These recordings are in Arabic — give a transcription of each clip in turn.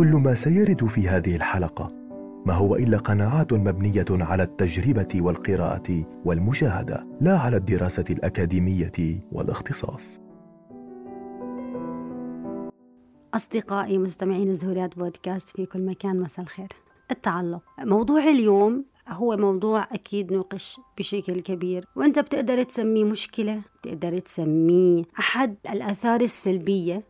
كل ما سيرد في هذه الحلقة. ما هو إلا قناعات مبنية على التجربة والقراءة والمشاهدة لا على الدراسة الأكاديمية والاختصاص. أصدقائي مستمعين زهوريات بودكاست في كل مكان مساء الخير. التعلق. موضوع اليوم هو موضوع أكيد نوقش بشكل كبير وأنت بتقدر تسميه مشكلة تقدر تسميه أحد الآثار السلبية.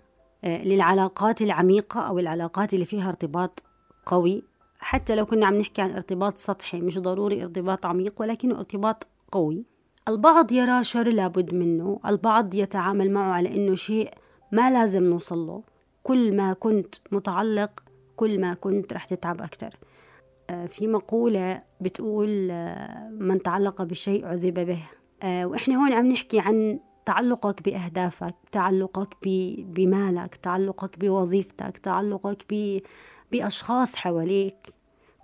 للعلاقات العميقة أو العلاقات اللي فيها ارتباط قوي. حتى لو كنا عم نحكي عن ارتباط سطحي مش ضروري ارتباط عميق ولكنه ارتباط قوي. البعض يرى شر لابد منه البعض يتعامل معه على أنه شيء ما لازم نوصل له. كل ما كنت متعلق كل ما كنت رح تتعب أكثر آه، في مقولة بتقول آه، من تعلق بشيء عذب به. آه، وإحنا هون عم نحكي عن تعلقك بأهدافك تعلقك بمالك تعلقك بوظيفتك تعلقك بأشخاص حواليك.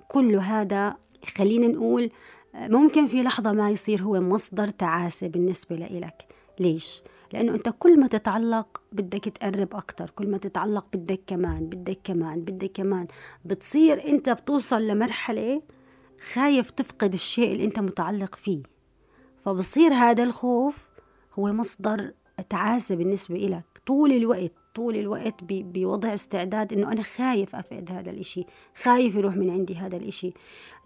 كل هذا خلينا نقول ممكن في لحظة ما يصير هو مصدر تعاسة بالنسبة لإلك. ليش؟ لأنه أنت كل ما تتعلق بدك تقرب أكتر كل ما تتعلق بدك كمان بدك كمان بدك كمان. بتصير أنت بتوصل لمرحلة خايف تفقد الشيء اللي أنت متعلق فيه. فبصير هذا الخوف هو مصدر تعاسة بالنسبة إلك. طول الوقت طول الوقت بوضع استعداد إنه أنا خايف أفقد هذا الإشي خايف يروح من عندي هذا الإشي.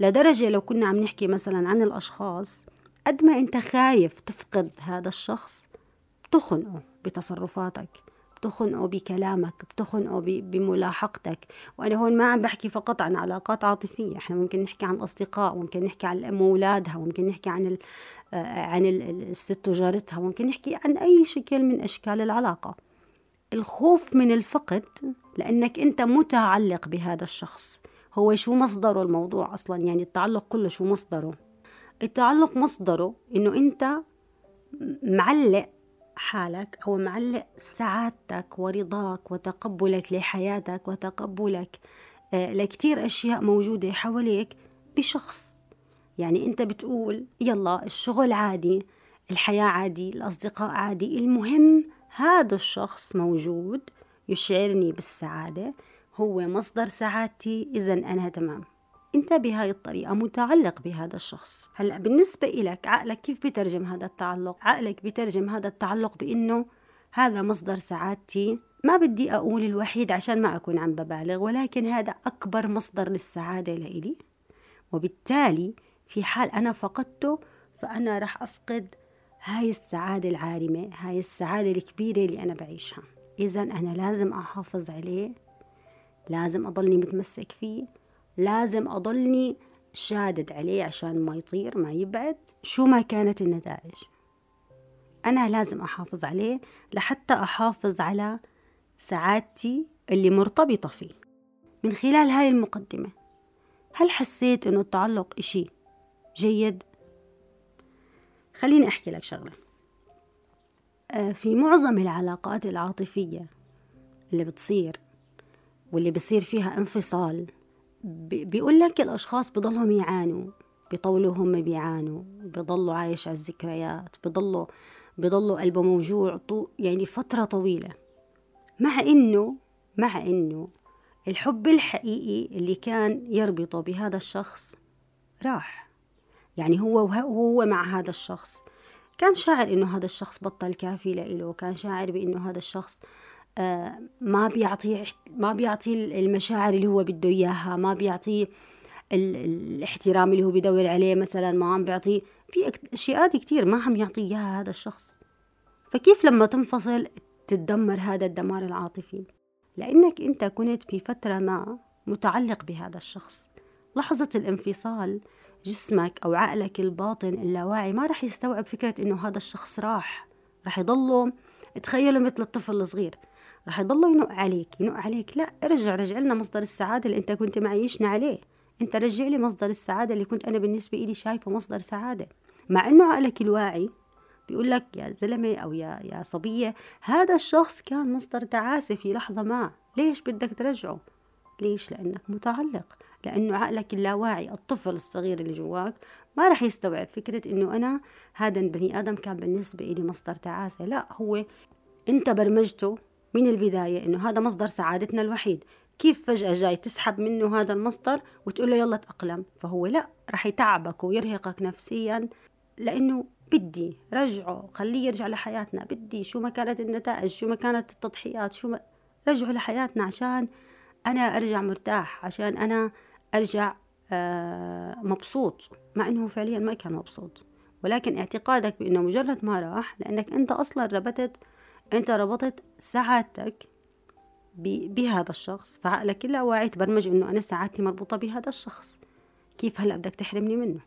لدرجة لو كنا عم نحكي مثلا عن الأشخاص قد ما أنت خايف تفقد هذا الشخص بتخنقه بتصرفاتك. بتخنقه بكلامك بتخنقه بملاحقتك. وأنا هون ما عم بحكي فقط عن علاقات عاطفية إحنا ممكن نحكي عن الأصدقاء ممكن نحكي عن الأم وأولادها ممكن نحكي عن آه، عن الست وجارتها ممكن نحكي عن أي شكل من أشكال العلاقة. الخوف من الفقد لأنك أنت متعلق بهذا الشخص. هو شو مصدره الموضوع أصلا؟ يعني التعلق كله شو مصدره؟ التعلق مصدره إنه أنت معلق حالك أو معلق سعادتك ورضاك وتقبلك لحياتك وتقبلك آه، لكتير أشياء موجودة حواليك بشخص. يعني أنت بتقول يلا الشغل عادي الحياة عادي الأصدقاء عادي المهم هذا الشخص موجود يشعرني بالسعادة هو مصدر سعادتي إذا أنا تمام. انت بهاي الطريقة متعلق بهذا الشخص. هلأ بالنسبة إلك عقلك كيف بيترجم هذا التعلق؟ عقلك بيترجم هذا التعلق بإنه هذا مصدر سعادتي. ما بدي أقول الوحيد عشان ما أكون عم ببالغ ولكن هذا أكبر مصدر للسعادة لإلي. وبالتالي في حال أنا فقدته فأنا رح أفقد هاي السعادة العارمة هاي السعادة الكبيرة اللي أنا بعيشها. اذا أنا لازم أحافظ عليه لازم أضلني متمسك فيه. لازم أضلني شادد عليه عشان ما يطير ما يبعد. شو ما كانت النتائج؟ أنا لازم أحافظ عليه لحتى أحافظ على سعادتي اللي مرتبطة فيه. من خلال هاي المقدمة هل حسيت أنه التعلق إشي جيد؟ خليني أحكي لك شغلة. آه، في معظم العلاقات العاطفية اللي بتصير واللي بصير فيها انفصال بيقول لك الأشخاص بضلهم يعانوا بيطولوا هم بيعانوا بيضلوا عايش على الذكريات بيضلوا بيضلوا قلبه موجوع يعني فترة طويلة. مع إنه مع إنه الحب الحقيقي اللي كان يربطه بهذا الشخص راح. يعني هو وهو مع هذا الشخص. كان شاعر إنه هذا الشخص بطل كافي لإله كان شاعر بإنه هذا الشخص ما بيعطيه ما بيعطيه المشاعر اللي هو بده إياها ما بيعطيه الاحترام اللي هو بدور عليه مثلا ما عم بيعطيه في أشياء كتير ما عم يعطيه إياها هذا الشخص. فكيف لما تنفصل تتدمر هذا الدمار العاطفي؟ لأنك أنت كنت في فترة ما متعلق بهذا الشخص. لحظة الانفصال جسمك أو عقلك الباطن اللاواعي ما رح يستوعب فكرة إنه هذا الشخص راح رح يضله. تخيلوا مثل الطفل الصغير. رح يضلوا ينق عليك ينق عليك. لا ارجع رجع لنا مصدر السعادة اللي انت كنت معيشنا عليه. انت رجع لي مصدر السعادة اللي كنت أنا بالنسبة إلي شايفه مصدر سعادة. مع إنه عقلك الواعي بيقول لك يا زلمة أو يا يا صبية هذا الشخص كان مصدر تعاسة في لحظة ما. ليش بدك ترجعه؟ ليش؟ لأنك متعلق. لأنه عقلك اللاواعي الطفل الصغير اللي جواك ما رح يستوعب فكرة إنه أنا هذا البني آدم كان بالنسبة إلي مصدر تعاسة. لا هو أنت برمجته من البداية إنه هذا مصدر سعادتنا الوحيد. كيف فجأة جاي تسحب منه هذا المصدر وتقول له يلا تأقلم؟ فهو لا رح يتعبك ويرهقك نفسيا لأنه بدي رجعه خليه يرجع لحياتنا. بدي شو ما كانت النتائج شو ما كانت التضحيات شو ما رجعه لحياتنا عشان أنا أرجع مرتاح عشان أنا أرجع آه، مبسوط. مع أنه فعليا ما كان مبسوط. ولكن اعتقادك بأنه مجرد ما راح لأنك أنت أصلا ربطت أنت ربطت سعادتك بهذا الشخص فعقلك اللاواعي تبرمج أنه أنا سعادتي مربوطة بهذا الشخص. كيف هلأ بدك تحرمني منه؟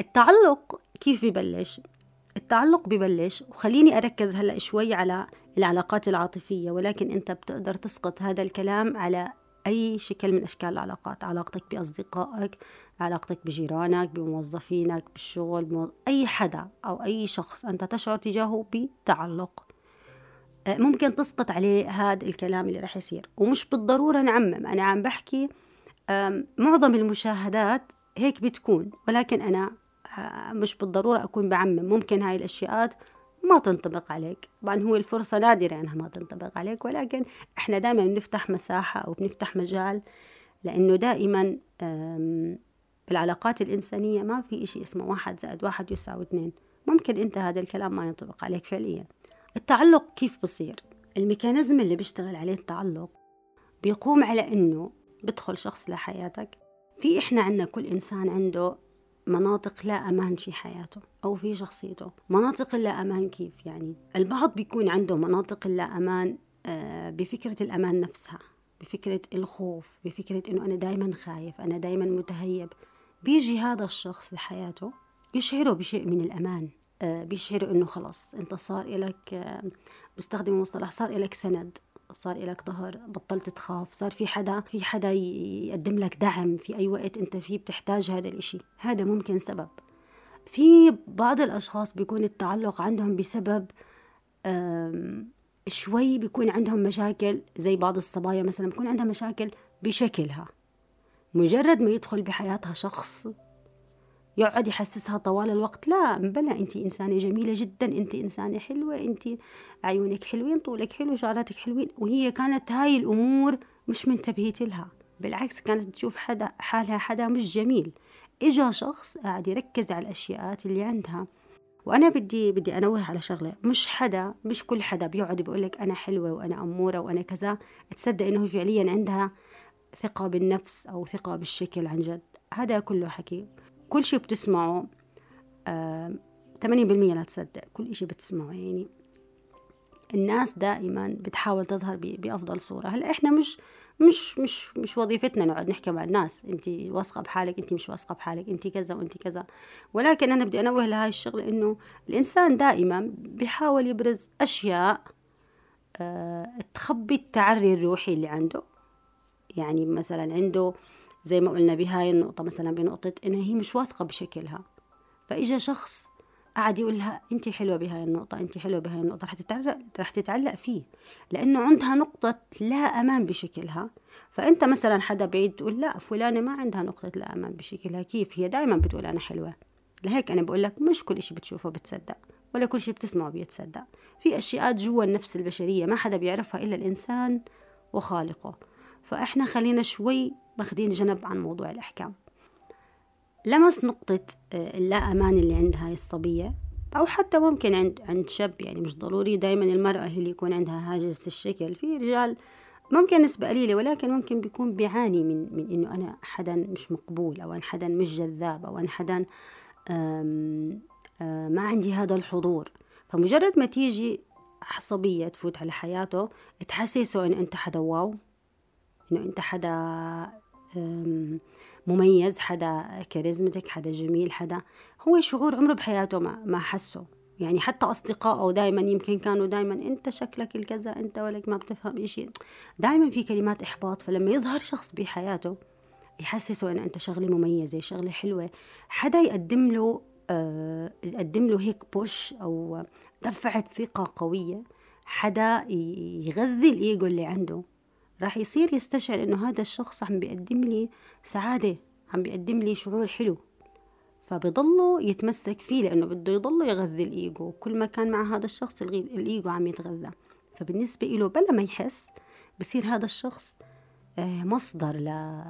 التعلق كيف ببلش؟ التعلق ببلش وخليني أركز هلأ شوي على العلاقات العاطفية ولكن أنت بتقدر تسقط هذا الكلام على أي شكل من أشكال العلاقات علاقتك بأصدقائك علاقتك بجيرانك بموظفينك بالشغل أي حدا أو أي شخص أنت تشعر تجاهه بتعلق. آه، ممكن تسقط عليه هذا الكلام اللي رح يصير. ومش بالضرورة نعمم. أنا عم بحكي معظم المشاهدات هيك بتكون. ولكن أنا آه، مش بالضرورة أكون بعمم. ممكن هاي الأشياء ما تنطبق عليك. طبعا هو الفرصة نادرة أنها ما تنطبق عليك ولكن إحنا دائما بنفتح مساحة أو بنفتح مجال لأنه دائما بالعلاقات الإنسانية ما في إشي اسمه واحد زائد واحد يساوي اثنين. ممكن أنت هذا الكلام ما ينطبق عليك فعليا. التعلق كيف بصير؟ الميكانيزم اللي بيشتغل عليه التعلق بيقوم على إنه بدخل شخص لحياتك. في إحنا عندنا كل إنسان عنده مناطق لا أمان في حياته أو في شخصيته. مناطق اللا أمان كيف؟ يعني البعض بيكون عنده مناطق اللا أمان آه، بفكرة الأمان نفسها بفكرة الخوف بفكرة إنه أنا دايما خايف أنا دايما متهيب. بيجي هذا الشخص لحياته يشعره بشيء من الأمان آه، بيشعره إنه خلص أنت صار إلك آه، بستخدم مصطلح صار إلك سند. صار إلك ظهر بطلت تخاف صار في حدا في حدا يقدم لك دعم في أي وقت أنت فيه بتحتاج هذا الإشي. هذا ممكن سبب. في بعض الأشخاص بيكون التعلق عندهم بسبب شوي بيكون عندهم مشاكل زي بعض الصبايا مثلا بيكون عندها مشاكل بشكلها. مجرد ما يدخل بحياتها شخص يقعد يحسسها طوال الوقت. لا بلا انت إنسانة جميلة جدا انت إنسانة حلوة انت عيونك حلوين طولك حلو شعراتك حلوين وهي كانت هاي الأمور مش منتبهت لها. بالعكس كانت تشوف حدا حالها حدا مش جميل. إجا شخص قاعد يركز على الاشياء اللي عندها. وأنا بدي بدي أنوه على شغلة. مش حدا مش كل حدا بيقعد بيقول لك أنا حلوة وأنا أمورة وأنا كذا. تصدق إنه فعليا عندها ثقة بالنفس أو ثقة بالشكل عن جد. هذا كله حكي. كل شيء بتسمعه ثمانين بالمية لا تصدق كل شيء بتسمعه يعني. الناس دائما بتحاول تظهر بأفضل صورة. هلأ إحنا مش مش مش مش وظيفتنا نقعد نحكي مع الناس. انت واثقة بحالك انت مش واثقة بحالك انت كذا وانت كذا. ولكن أنا بدي أنوه لهاي الشغلة إنه الإنسان دائما بيحاول يبرز أشياء أه تخبي التعري الروحي اللي عنده. يعني مثلا عنده زي ما قلنا بهاي النقطة مثلا بنقطة إنها هي مش واثقة بشكلها. فإجا شخص قعد يقول لها أنت حلوة بهاي النقطة أنت حلوة بهاي النقطة رح تتعلق رح تتعلق فيه. لأنه عندها نقطة لا أمان بشكلها. فأنت مثلا حدا بعيد تقول لا فلانة ما عندها نقطة لا أمان بشكلها. كيف؟ هي دائما بتقول أنا حلوة. لهيك أنا بقول لك مش كل إشي بتشوفه بتصدق ولا كل شيء بتسمعه بيتصدق. في أشياء جوا النفس البشرية ما حدا بيعرفها إلا الإنسان وخالقه. فإحنا خلينا شوي ماخدين جنب عن موضوع الأحكام. لمس نقطة آه، اللا أمان اللي عند هاي الصبية أو حتى ممكن عند عند شاب يعني مش ضروري دايما المرأة هي اللي يكون عندها هاجس الشكل. في رجال ممكن نسبة قليلة ولكن ممكن بيكون بيعاني من من إنه أنا حدا مش مقبول أو أنا حدا مش جذاب أو أنا حدا آه، ما عندي هذا الحضور. فمجرد ما تيجي صبية تفوت على حياته تحسسه إنه أنت حدا واو إنه أنت حدا مميز حدا كاريزمتك حدا جميل حدا هو شعور عمره بحياته ما, ما حسه. يعني حتى أصدقائه دائما يمكن كانوا دائما أنت شكلك الكذا أنت ولك ما بتفهم إشي. دائما في كلمات إحباط فلما يظهر شخص بحياته يحسسه أنه أنت شغلة مميزة شغلة حلوة. حدا يقدم له آه يقدم له هيك بوش أو دفعة ثقة قوية حدا يغذي الإيجو اللي عنده. راح يصير يستشعر إنه هذا الشخص عم بيقدم لي سعادة عم بيقدم لي شعور حلو. فبضله يتمسك فيه لأنه بده يضله يغذي الإيجو كل ما كان مع هذا الشخص الإيجو عم يتغذى. فبالنسبة له بلا ما يحس بصير هذا الشخص آه، مصدر ل...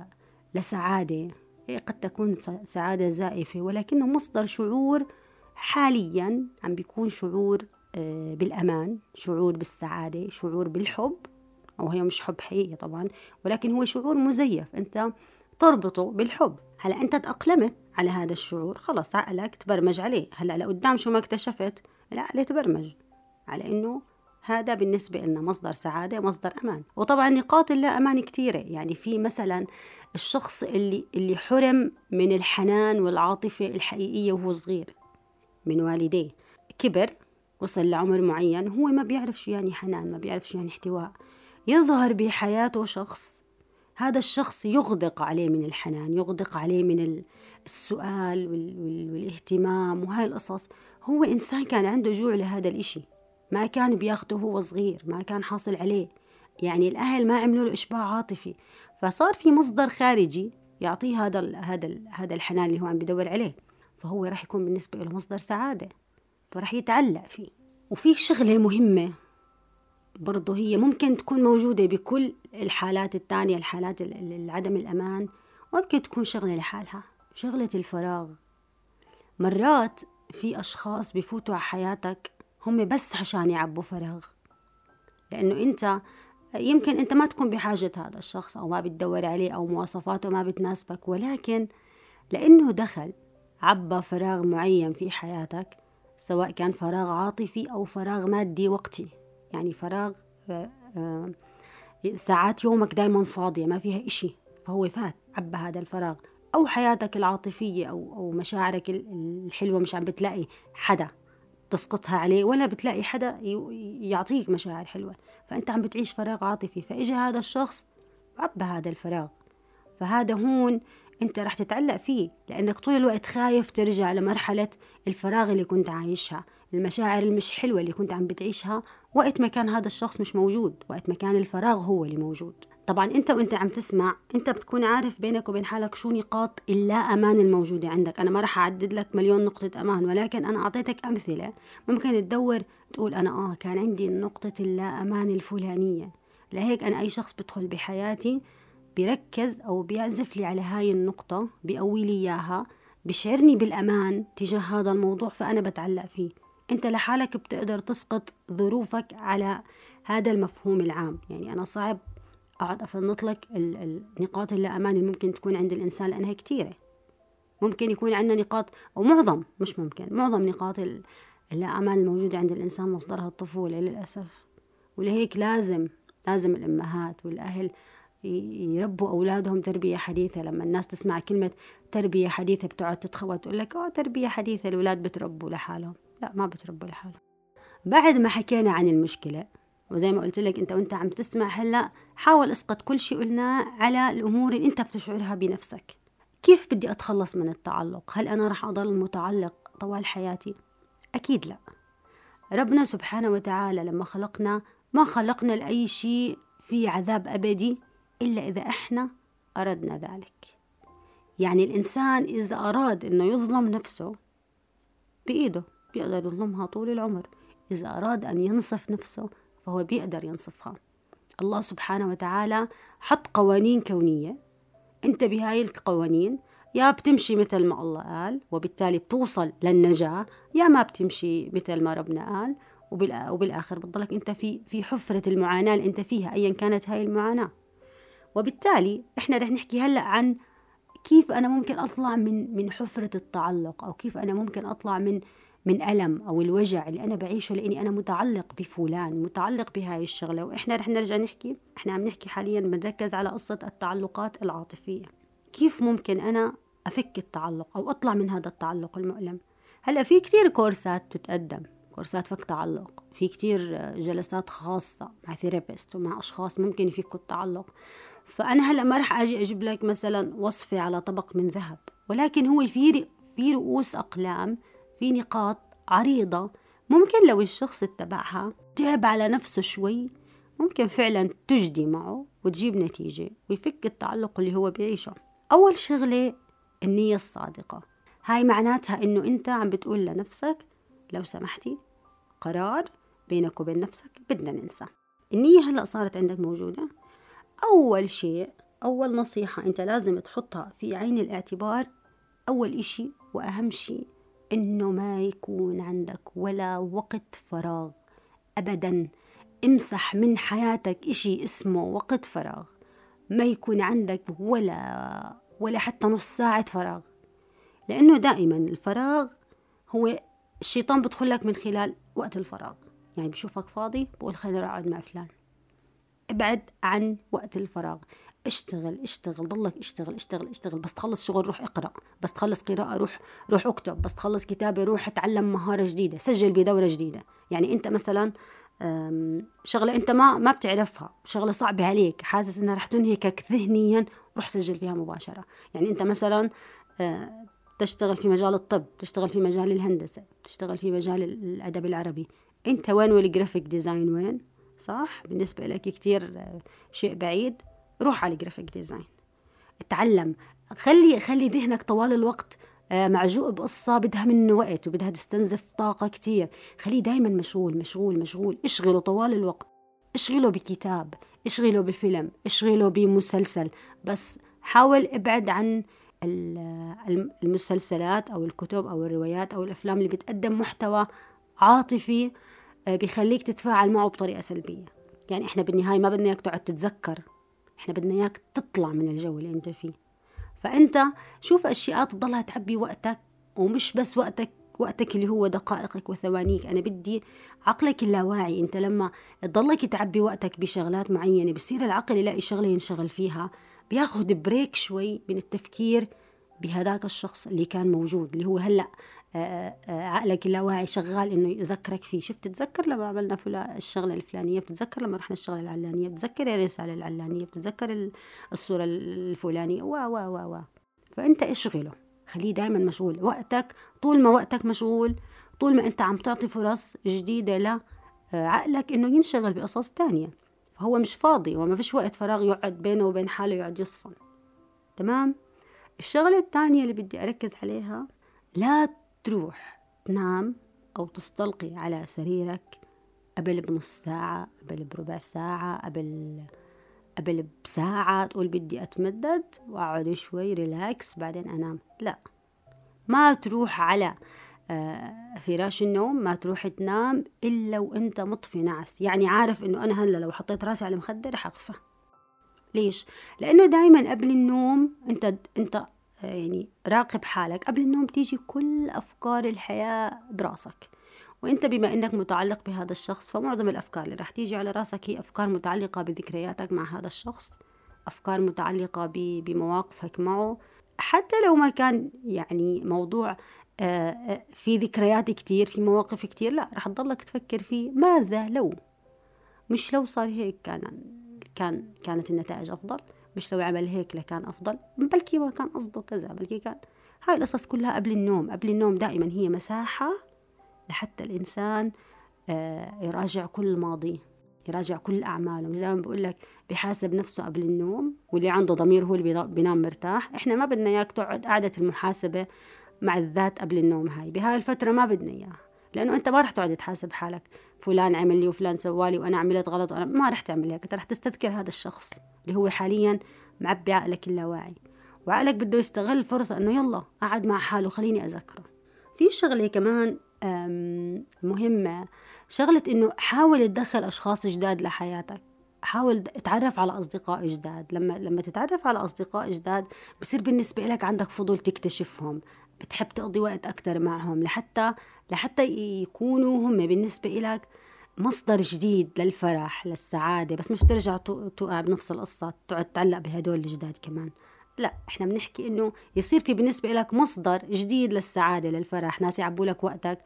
لسعادة. قد تكون سعادة زائفة ولكنه مصدر شعور حاليا عم بيكون شعور آه، بالأمان شعور بالسعادة شعور بالحب. أو هي مش حب حقيقي طبعا ولكن هو شعور مزيف. أنت تربطه بالحب. هلا أنت تأقلمت على هذا الشعور. خلص عقلك تبرمج عليه. هلا لقدام شو ما اكتشفت؟ العقل تبرمج على إنه هذا بالنسبة لنا مصدر سعادة مصدر أمان. وطبعا نقاط اللا أمان كثيرة يعني في مثلا الشخص اللي, اللي حرم من الحنان والعاطفة الحقيقية وهو صغير من والديه. كبر وصل لعمر معين هو ما بيعرف شو يعني حنان ما بيعرف شو يعني احتواء. يظهر بحياته شخص. هذا الشخص يغدق عليه من الحنان يغدق عليه من السؤال والاهتمام وهاي القصص. هو إنسان كان عنده جوع لهذا الإشي. ما كان بياخده هو صغير ما كان حاصل عليه. يعني الأهل ما عملوا له إشباع عاطفي. فصار في مصدر خارجي يعطيه هذا هذا هذا الحنان اللي هو عم بدور عليه. فهو راح يكون بالنسبة له مصدر سعادة. فراح يتعلق فيه. وفي شغلة مهمة برضه هي ممكن تكون موجودة بكل الحالات الثانية الحالات عدم الأمان ممكن تكون شغلة لحالها شغلة الفراغ. مرات في أشخاص بفوتوا على حياتك هم بس عشان يعبوا فراغ لأنه أنت يمكن أنت ما تكون بحاجة هذا الشخص أو ما بتدور عليه أو مواصفاته ما بتناسبك ولكن لأنه دخل عبى فراغ معين في حياتك سواء كان فراغ عاطفي أو فراغ مادي وقتي. يعني فراغ آه، آه، ساعات يومك دايما فاضية ما فيها إشي فهو فات عبى هذا الفراغ. أو حياتك العاطفية أو أو مشاعرك الحلوة مش عم بتلاقي حدا تسقطها عليه ولا بتلاقي حدا يعطيك مشاعر حلوة. فأنت عم بتعيش فراغ عاطفي. فإجا هذا الشخص عبى هذا الفراغ. فهذا هون انت رح تتعلق فيه لأنك طول الوقت خايف ترجع لمرحلة الفراغ اللي كنت عايشها المشاعر المش حلوة اللي كنت عم بتعيشها وقت ما كان هذا الشخص مش موجود وقت ما كان الفراغ هو اللي موجود. طبعا انت وانت عم تسمع انت بتكون عارف بينك وبين حالك شو نقاط اللا أمان الموجودة عندك. أنا ما راح أعدد لك مليون نقطة أمان ولكن أنا أعطيتك أمثلة. ممكن تدور تقول أنا آه كان عندي نقطة اللا أمان الفلانية. لهيك أنا أي شخص بدخل بحياتي بيركز أو بيعزف لي على هاي النقطة بيقوي لي إياها بشعرني بالأمان تجاه هذا الموضوع فأنا بتعلق فيه. أنت لحالك بتقدر تسقط ظروفك على هذا المفهوم العام. يعني أنا صعب أقعد أفنط لك النقاط اللامان اللي ممكن تكون عند الإنسان لأنها كثيرة ممكن يكون عندنا نقاط أو معظم مش ممكن معظم نقاط اللامان الموجودة عند الإنسان مصدرها الطفولة للأسف. ولهيك لازم لازم الأمهات والأهل يربوا أولادهم تربية حديثة. لما الناس تسمع كلمة تربية حديثة بتقعد تتخوت تقول لك أوه تربية حديثة. الأولاد بتربوا لحالهم. لا ما بتربوا لحالهم. بعد ما حكينا عن المشكلة وزي ما قلت لك أنت وأنت عم تسمع هلأ حاول اسقط كل شيء قلناه على الأمور اللي أنت بتشعرها بنفسك. كيف بدي أتخلص من التعلق؟ هل أنا رح أضل متعلق طوال حياتي؟ أكيد لا. ربنا سبحانه وتعالى لما خلقنا ما خلقنا لأي شيء في عذاب أبدي. إلا إذا إحنا أردنا ذلك. يعني الإنسان إذا أراد إنه يظلم نفسه بإيده بيقدر يظلمها طول العمر. إذا أراد أن ينصف نفسه فهو بيقدر ينصفها. الله سبحانه وتعالى حط قوانين كونية. أنت بهاي القوانين يا بتمشي مثل ما الله قال وبالتالي بتوصل للنجاة. يا ما بتمشي مثل ما ربنا قال. وبالآخر بتضلك أنت في في حفرة المعاناة اللي أنت فيها أيا كانت هاي المعاناة. وبالتالي إحنا رح نحكي هلأ عن كيف أنا ممكن أطلع من من حفرة التعلق أو كيف أنا ممكن أطلع من من ألم أو الوجع اللي أنا بعيشه لإني أنا متعلق بفلان متعلق بهاي الشغلة. وإحنا رح نرجع نحكي إحنا عم نحكي حاليا بنركز على قصة التعلقات العاطفية. كيف ممكن أنا أفك التعلق أو أطلع من هذا التعلق المؤلم؟ هلأ في كثير كورسات بتتقدم كورسات فك تعلق في كتير جلسات خاصة مع ثيرابيست ومع أشخاص ممكن يفكوا التعلق. فأنا هلأ ما رح أجي أجيب لك مثلا وصفة على طبق من ذهب. ولكن هو في في رؤوس أقلام في نقاط عريضة. ممكن لو الشخص اتبعها تعب على نفسه شوي ممكن فعلا تجدي معه وتجيب نتيجة ويفك التعلق اللي هو بيعيشه. أول شغلة النية الصادقة. هاي معناتها إنه أنت عم بتقول لنفسك لو سمحتي قرار بينك وبين نفسك بدنا ننسى. النية هلأ صارت عندك موجودة؟ أول شيء أول نصيحة أنت لازم تحطها في عين الاعتبار أول إشي وأهم شيء إنه ما يكون عندك ولا وقت فراغ أبدا. امسح من حياتك إشي اسمه وقت فراغ. ما يكون عندك ولا ولا حتى نص ساعة فراغ. لأنه دائما الفراغ هو الشيطان بدخلك من خلال وقت الفراغ. يعني بشوفك فاضي بقول خليني أقعد مع فلان. ابعد عن وقت الفراغ. اشتغل اشتغل ضلك اشتغل اشتغل اشتغل. بس تخلص شغل روح اقرأ. بس تخلص قراءة روح روح اكتب. بس تخلص كتابة روح اتعلم مهارة جديدة. سجل بدورة جديدة. يعني انت مثلا شغلة انت ما ما بتعرفها. شغلة صعبة عليك. حاسس انها رح تنهكك ذهنيا. روح سجل فيها مباشرة. يعني انت مثلا آه، تشتغل في مجال الطب تشتغل في مجال الهندسة تشتغل في مجال الأدب العربي. انت وين وال graphic design وين؟ صح؟ بالنسبة لك كتير آه، شيء بعيد روح على graphic design اتعلم. خلي خلي ذهنك طوال الوقت آه، معجوق بقصة بدها منه وقت وبدها تستنزف طاقة كتير. خليه دايما مشغول مشغول مشغول. اشغله طوال الوقت. اشغله بكتاب اشغله بفيلم اشغله بمسلسل. بس حاول ابعد عن المسلسلات أو الكتب أو الروايات أو الأفلام اللي بتقدم محتوى عاطفي آه، بيخليك تتفاعل معه بطريقة سلبية. يعني إحنا بالنهاية ما بدنا إياك تقعد تتذكر. إحنا بدنا إياك تطلع من الجو اللي أنت فيه. فأنت شوف اشياء تضلها تعبي وقتك ومش بس وقتك وقتك اللي هو دقائقك وثوانيك. أنا بدي عقلك اللاواعي. أنت لما تضلك تعبي وقتك بشغلات معينة بصير العقل يلاقي شغلة ينشغل فيها. بياخد بريك شوي من التفكير بهذاك الشخص اللي كان موجود اللي هو هلأ آه، آه، عقلك اللاواعي شغال إنه يذكرك فيه. شفت تتذكر لما عملنا فلا الشغلة الفلانية بتتذكر لما رحنا الشغلة العلانية بتتذكر الرساله العلانية بتتذكر الصورة الفلانية. و و و و فأنت اشغله خليه دائما مشغول. وقتك طول ما وقتك مشغول طول ما أنت عم تعطي فرص جديدة لعقلك إنه ينشغل بقصص تانية. فهو مش فاضي وما فيش وقت فراغ يقعد بينه وبين حاله يقعد يصفن. تمام؟ الشغلة الثانية اللي بدي أركز عليها لا تروح تنام أو تستلقي على سريرك قبل بنص ساعة قبل بربع ساعة قبل قبل بساعة تقول بدي أتمدد وأقعد شوي relax بعدين أنام. لا ما تروح على آه، فراش النوم ما تروح تنام إلا وأنت مطفي نعس يعني عارف إنه أنا هلأ لو حطيت راسي على المخدة رح أغفى. ليش؟ لأنه دايما قبل النوم أنت أنت يعني راقب حالك قبل النوم بتيجي كل أفكار الحياة براسك. وأنت بما إنك متعلق بهذا الشخص فمعظم الأفكار اللي راح تيجي على راسك هي أفكار متعلقة بذكرياتك مع هذا الشخص أفكار متعلقة بمواقفك معه. حتى لو ما كان يعني موضوع آه، آه، في ذكريات كتير في مواقف كتير لا راح تضلك تفكر فيه ماذا لو؟ مش لو صار هيك كان كان كانت النتائج أفضل. مش لو عمل هيك لكان أفضل بلكي ما كان قصده كذا بلكي كان هاي القصص كلها قبل النوم قبل النوم دائما هي مساحة لحتى الإنسان آه، يراجع كل ماضيه يراجع كل أعماله. مش دائما بقول لك بحاسب نفسه قبل النوم واللي عنده ضمير هو اللي بينام مرتاح. إحنا ما بدنا إياك تقعد قعدة المحاسبة مع الذات قبل النوم هاي. بهاي الفترة ما بدنا إياها. لأنه أنت ما رح تقعد تحاسب حالك. فلان عمل لي وفلان سوالي وأنا عملت غلط وأنا ما رح تعمل هيك أنت رح تستذكر هذا الشخص اللي هو حاليا معبي عقلك اللاواعي. وعقلك بده يستغل الفرصة إنه يلا قعد مع حاله خليني أذكره. في شغلة كمان مهمة. شغلة إنه حاول تدخل أشخاص جداد لحياتك. حاول تتعرف على أصدقاء جداد. لما لما تتعرف على أصدقاء جداد بصير بالنسبة لك عندك فضول تكتشفهم. بتحب تقضي وقت أكتر معهم لحتى لحتى يكونوا هم بالنسبة لك مصدر جديد للفرح للسعادة بس مش ترجع توقع بنفس القصة تقعد تعلق بهدول الجداد كمان. لا إحنا بنحكي إنه يصير في بالنسبة لك مصدر جديد للسعادة للفرح. ناس يعبوا لك وقتك.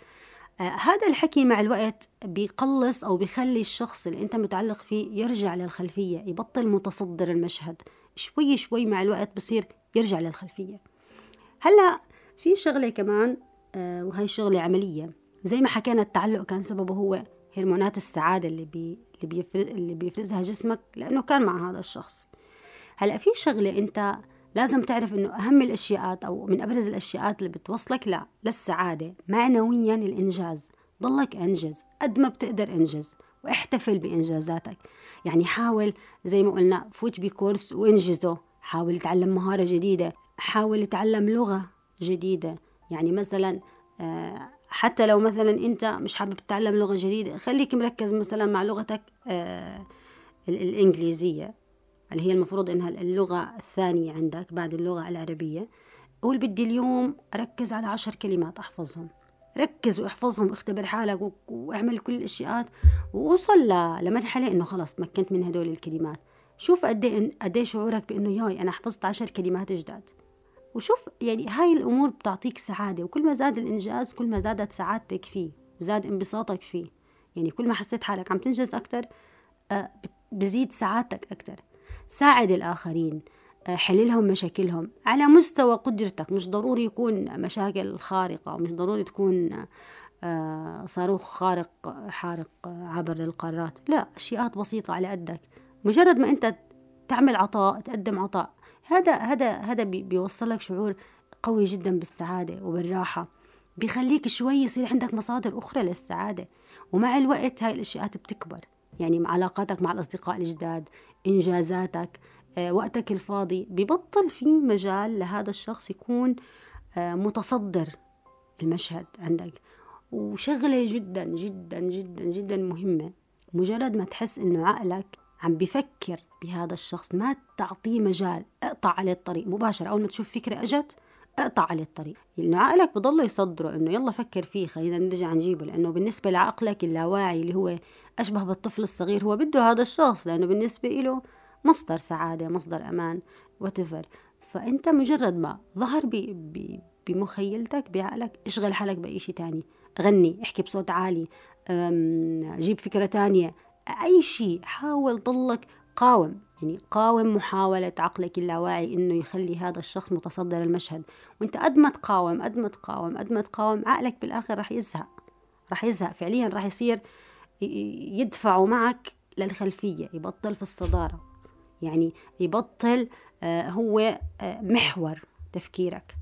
آه هذا الحكي مع الوقت بيقلص أو بيخلي الشخص اللي أنت متعلق فيه يرجع للخلفية يبطل متصدر المشهد. شوي شوي مع الوقت بصير يرجع للخلفية. هلأ في شغلة كمان آه وهي شغلة عملية. زي ما حكينا التعلق كان سببه هو هرمونات السعادة اللي بي اللي, بيفرز اللي بيفرزها جسمك لأنه كان مع هذا الشخص. هلأ في شغلة أنت لازم تعرف إنه أهم الاشياء أو من أبرز الاشياء اللي بتوصلك لا للسعادة معنويا الإنجاز. ضلك انجز قد ما بتقدر انجز واحتفل بإنجازاتك. يعني حاول زي ما قلنا فوت ب course وانجزه. حاول تتعلم مهارة جديدة. حاول تتعلم لغة. جديدة. يعني مثلا آه، حتى لو مثلا أنت مش حابب تتعلم لغة جديدة خليك مركز مثلا مع لغتك آه، الإنجليزية اللي هي المفروض إنها اللغة الثانية عندك بعد اللغة العربية. قول بدي اليوم أركز على عشر كلمات أحفظهم. ركز واحفظهم واختبر حالك واعمل كل الاشياء ووصل لمرحلة إنه خلص تمكنت من هدول الكلمات. شوف إيه قد إيه شعورك بإنه ياي أنا حفظت عشر كلمات جداد. وشوف يعني هاي الأمور بتعطيك سعادة وكل ما زاد الإنجاز كل ما زادت سعادتك فيه وزاد انبساطك فيه. يعني كل ما حسيت حالك عم تنجز أكثر آه، بزيد سعادتك أكثر ساعد الآخرين آه، حل لهم مشاكلهم على مستوى قدرتك. مش ضروري يكون مشاكل خارقة مش ضروري تكون آه، صاروخ خارق حارق عبر القارات. لا أشياء بسيطة على قدك. مجرد ما أنت تعمل عطاء تقدم عطاء هذا هذا هذا بيوصلك شعور قوي جدا بالسعادة وبالراحة. بيخليك شوي يصير عندك مصادر أخرى للسعادة. ومع الوقت هاي الأشياء بتكبر. يعني علاقاتك مع الأصدقاء الجداد إنجازاتك آه، وقتك الفاضي ببطل في مجال لهذا الشخص يكون آه، متصدر المشهد عندك. وشغلة جدا جدا جدا جدا مهمة. مجرد ما تحس إنه عقلك عم بفكر بهذا الشخص. ما تعطيه مجال اقطع عليه الطريق مباشرة. أول ما تشوف فكرة أجت اقطع عليه الطريق. لأنه عقلك بضل يصدره إنه يلا فكر فيه خلينا نرجع نجيبه. لأنه بالنسبة لعقلك اللاواعي اللي هو أشبه بالطفل الصغير هو بده هذا الشخص. لأنه بالنسبة له مصدر سعادة مصدر أمان وتفر فأنت مجرد ما ظهر بمخيلتك بعقلك اشغل حالك بأي شيء تاني. غني احكي بصوت عالي جيب فكرة تانية. أي شيء حاول ضلك قاوم يعني قاوم محاولة عقلك اللاواعي إنه يخلي هذا الشخص متصدر المشهد. وأنت قد ما تقاوم قد ما تقاوم قد ما تقاوم عقلك بالآخر رح يزهق رح يزهق. فعليا رح يصير يدفعه معك للخلفية يبطل في الصدارة. يعني يبطل آه، هو آه، محور تفكيرك.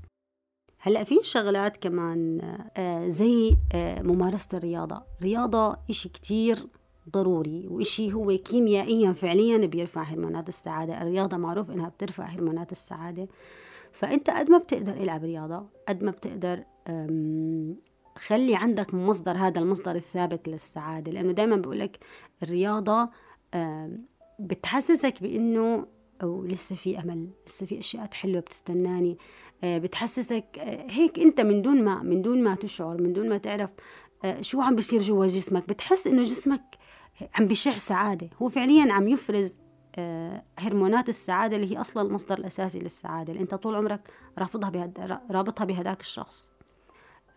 هلأ في شغلات كمان آه، زي ممارسة الرياضة. رياضة إشي كتير ضروري وإشي هو كيميائيا فعليا بيرفع هرمونات السعادة. الرياضة معروف إنها بترفع هرمونات السعادة. فأنت قد ما بتقدر إلعب رياضة قد ما بتقدر خلي عندك مصدر هذا المصدر الثابت للسعادة. لأنه دايما بقولك الرياضة بتحسسك بإنه أو لسه في أمل لسه في اشياء حلوة بتستناني. آه، بتحسسك آه، هيك أنت من دون ما من دون ما تشعر من دون ما تعرف آه، شو عم بيصير جوا جسمك. بتحس إنه جسمك عم بيشع سعادة. هو فعليا عم يفرز هرمونات السعادة اللي هي أصلا المصدر الأساسي للسعادة اللي أنت طول عمرك رافضها بهد... رابطها بهداك الشخص.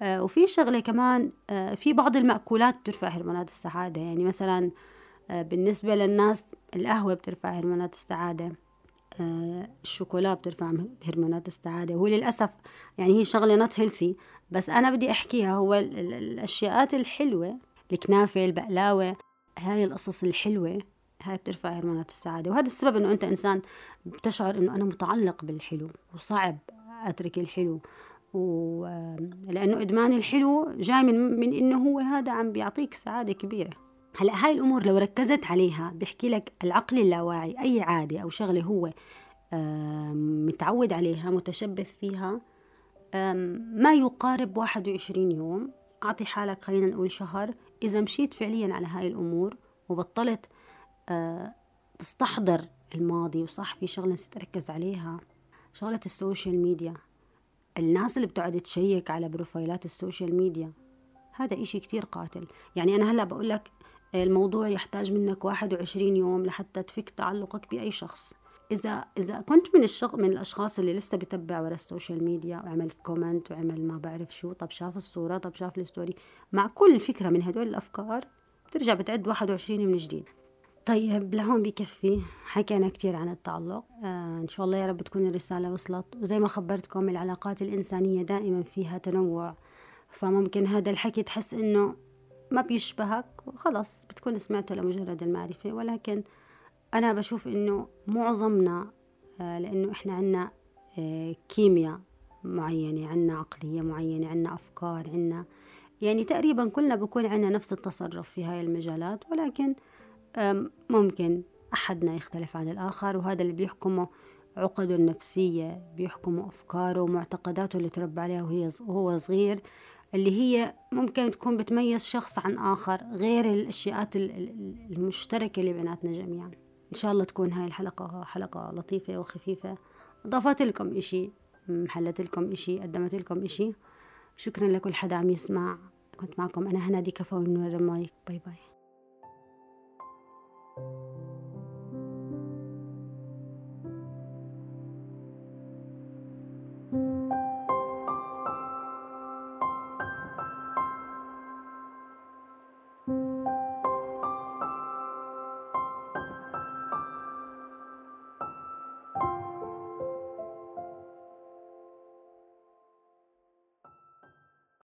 وفي شغلة كمان في بعض المأكولات بترفع هرمونات السعادة. يعني مثلا آه، بالنسبة للناس القهوة بترفع هرمونات السعادة. آه، الشوكولا بترفع هرمونات السعادة. هو للأسف يعني هي شغلة not healthy بس أنا بدي أحكيها. هو الأشياء الحلوة الكنافة البقلاوة هاي القصص الحلوة هاي بترفع هرمونات السعادة. وهذا السبب إنه أنت إنسان بتشعر إنه أنا متعلق بالحلو وصعب أترك الحلو. و... لأنه إدمان الحلو جاي من من إنه هو هذا عم بيعطيك سعادة كبيرة. هلأ هاي الأمور لو ركزت عليها بيحكي لك العقل اللاواعي أي عادة أو شغلة هو متعود عليها متشبث فيها ما يقارب 21 يوم. أعطي حالك خلينا نقول شهر إذا مشيت فعليا على هاي الأمور وبطلت آه، تستحضر الماضي وصح في شغلة نسيت أركز عليها شغلة ال social media الناس اللي بتقعد تشيك على بروفايلات ال social media هذا إشي كتير قاتل. يعني أنا هلأ بقول لك الموضوع يحتاج منك 21 يوم لحتى تفك تعلقك بأي شخص. إذا إذا كنت من الشخص من الأشخاص اللي لسه بتبع ورا ال social media وعمل comment وعمل ما بعرف شو طب شاف الصورة طب شاف ال story مع كل فكرة من هدول الأفكار بترجع بتعد 21 من جديد. طيب لهون بكفي حكينا كتير عن التعلق. آه إن شاء الله يا رب تكون الرسالة وصلت. وزي ما خبرتكم العلاقات الإنسانية دائما فيها تنوع. فممكن هذا الحكي تحس إنه ما بيشبهك خلص بتكون سمعته لمجرد المعرفة. ولكن أنا بشوف إنه معظمنا آه، لأنه إحنا عنا آه، كيمياء معينة عنا عقلية معينة عنا أفكار عنا يعني تقريبا كلنا بكون عندنا نفس التصرف في هاي المجالات ولكن ممكن أحدنا يختلف عن الآخر وهذا اللي بيحكمه عقده النفسية بيحكمه أفكاره ومعتقداته اللي تربى عليها وهي وهو صغير اللي هي ممكن تكون بتميز شخص عن آخر غير الأشياء المشتركة اللي بيناتنا جميعا. إن شاء الله تكون هاي الحلقة حلقة لطيفة وخفيفة. أضافت لكم إشي حلت لكم إشي قدمت لكم إشي. شكرا لكل حدا عم يسمع. كنت معكم أنا هنادي كفوي من ال mic. bye bye.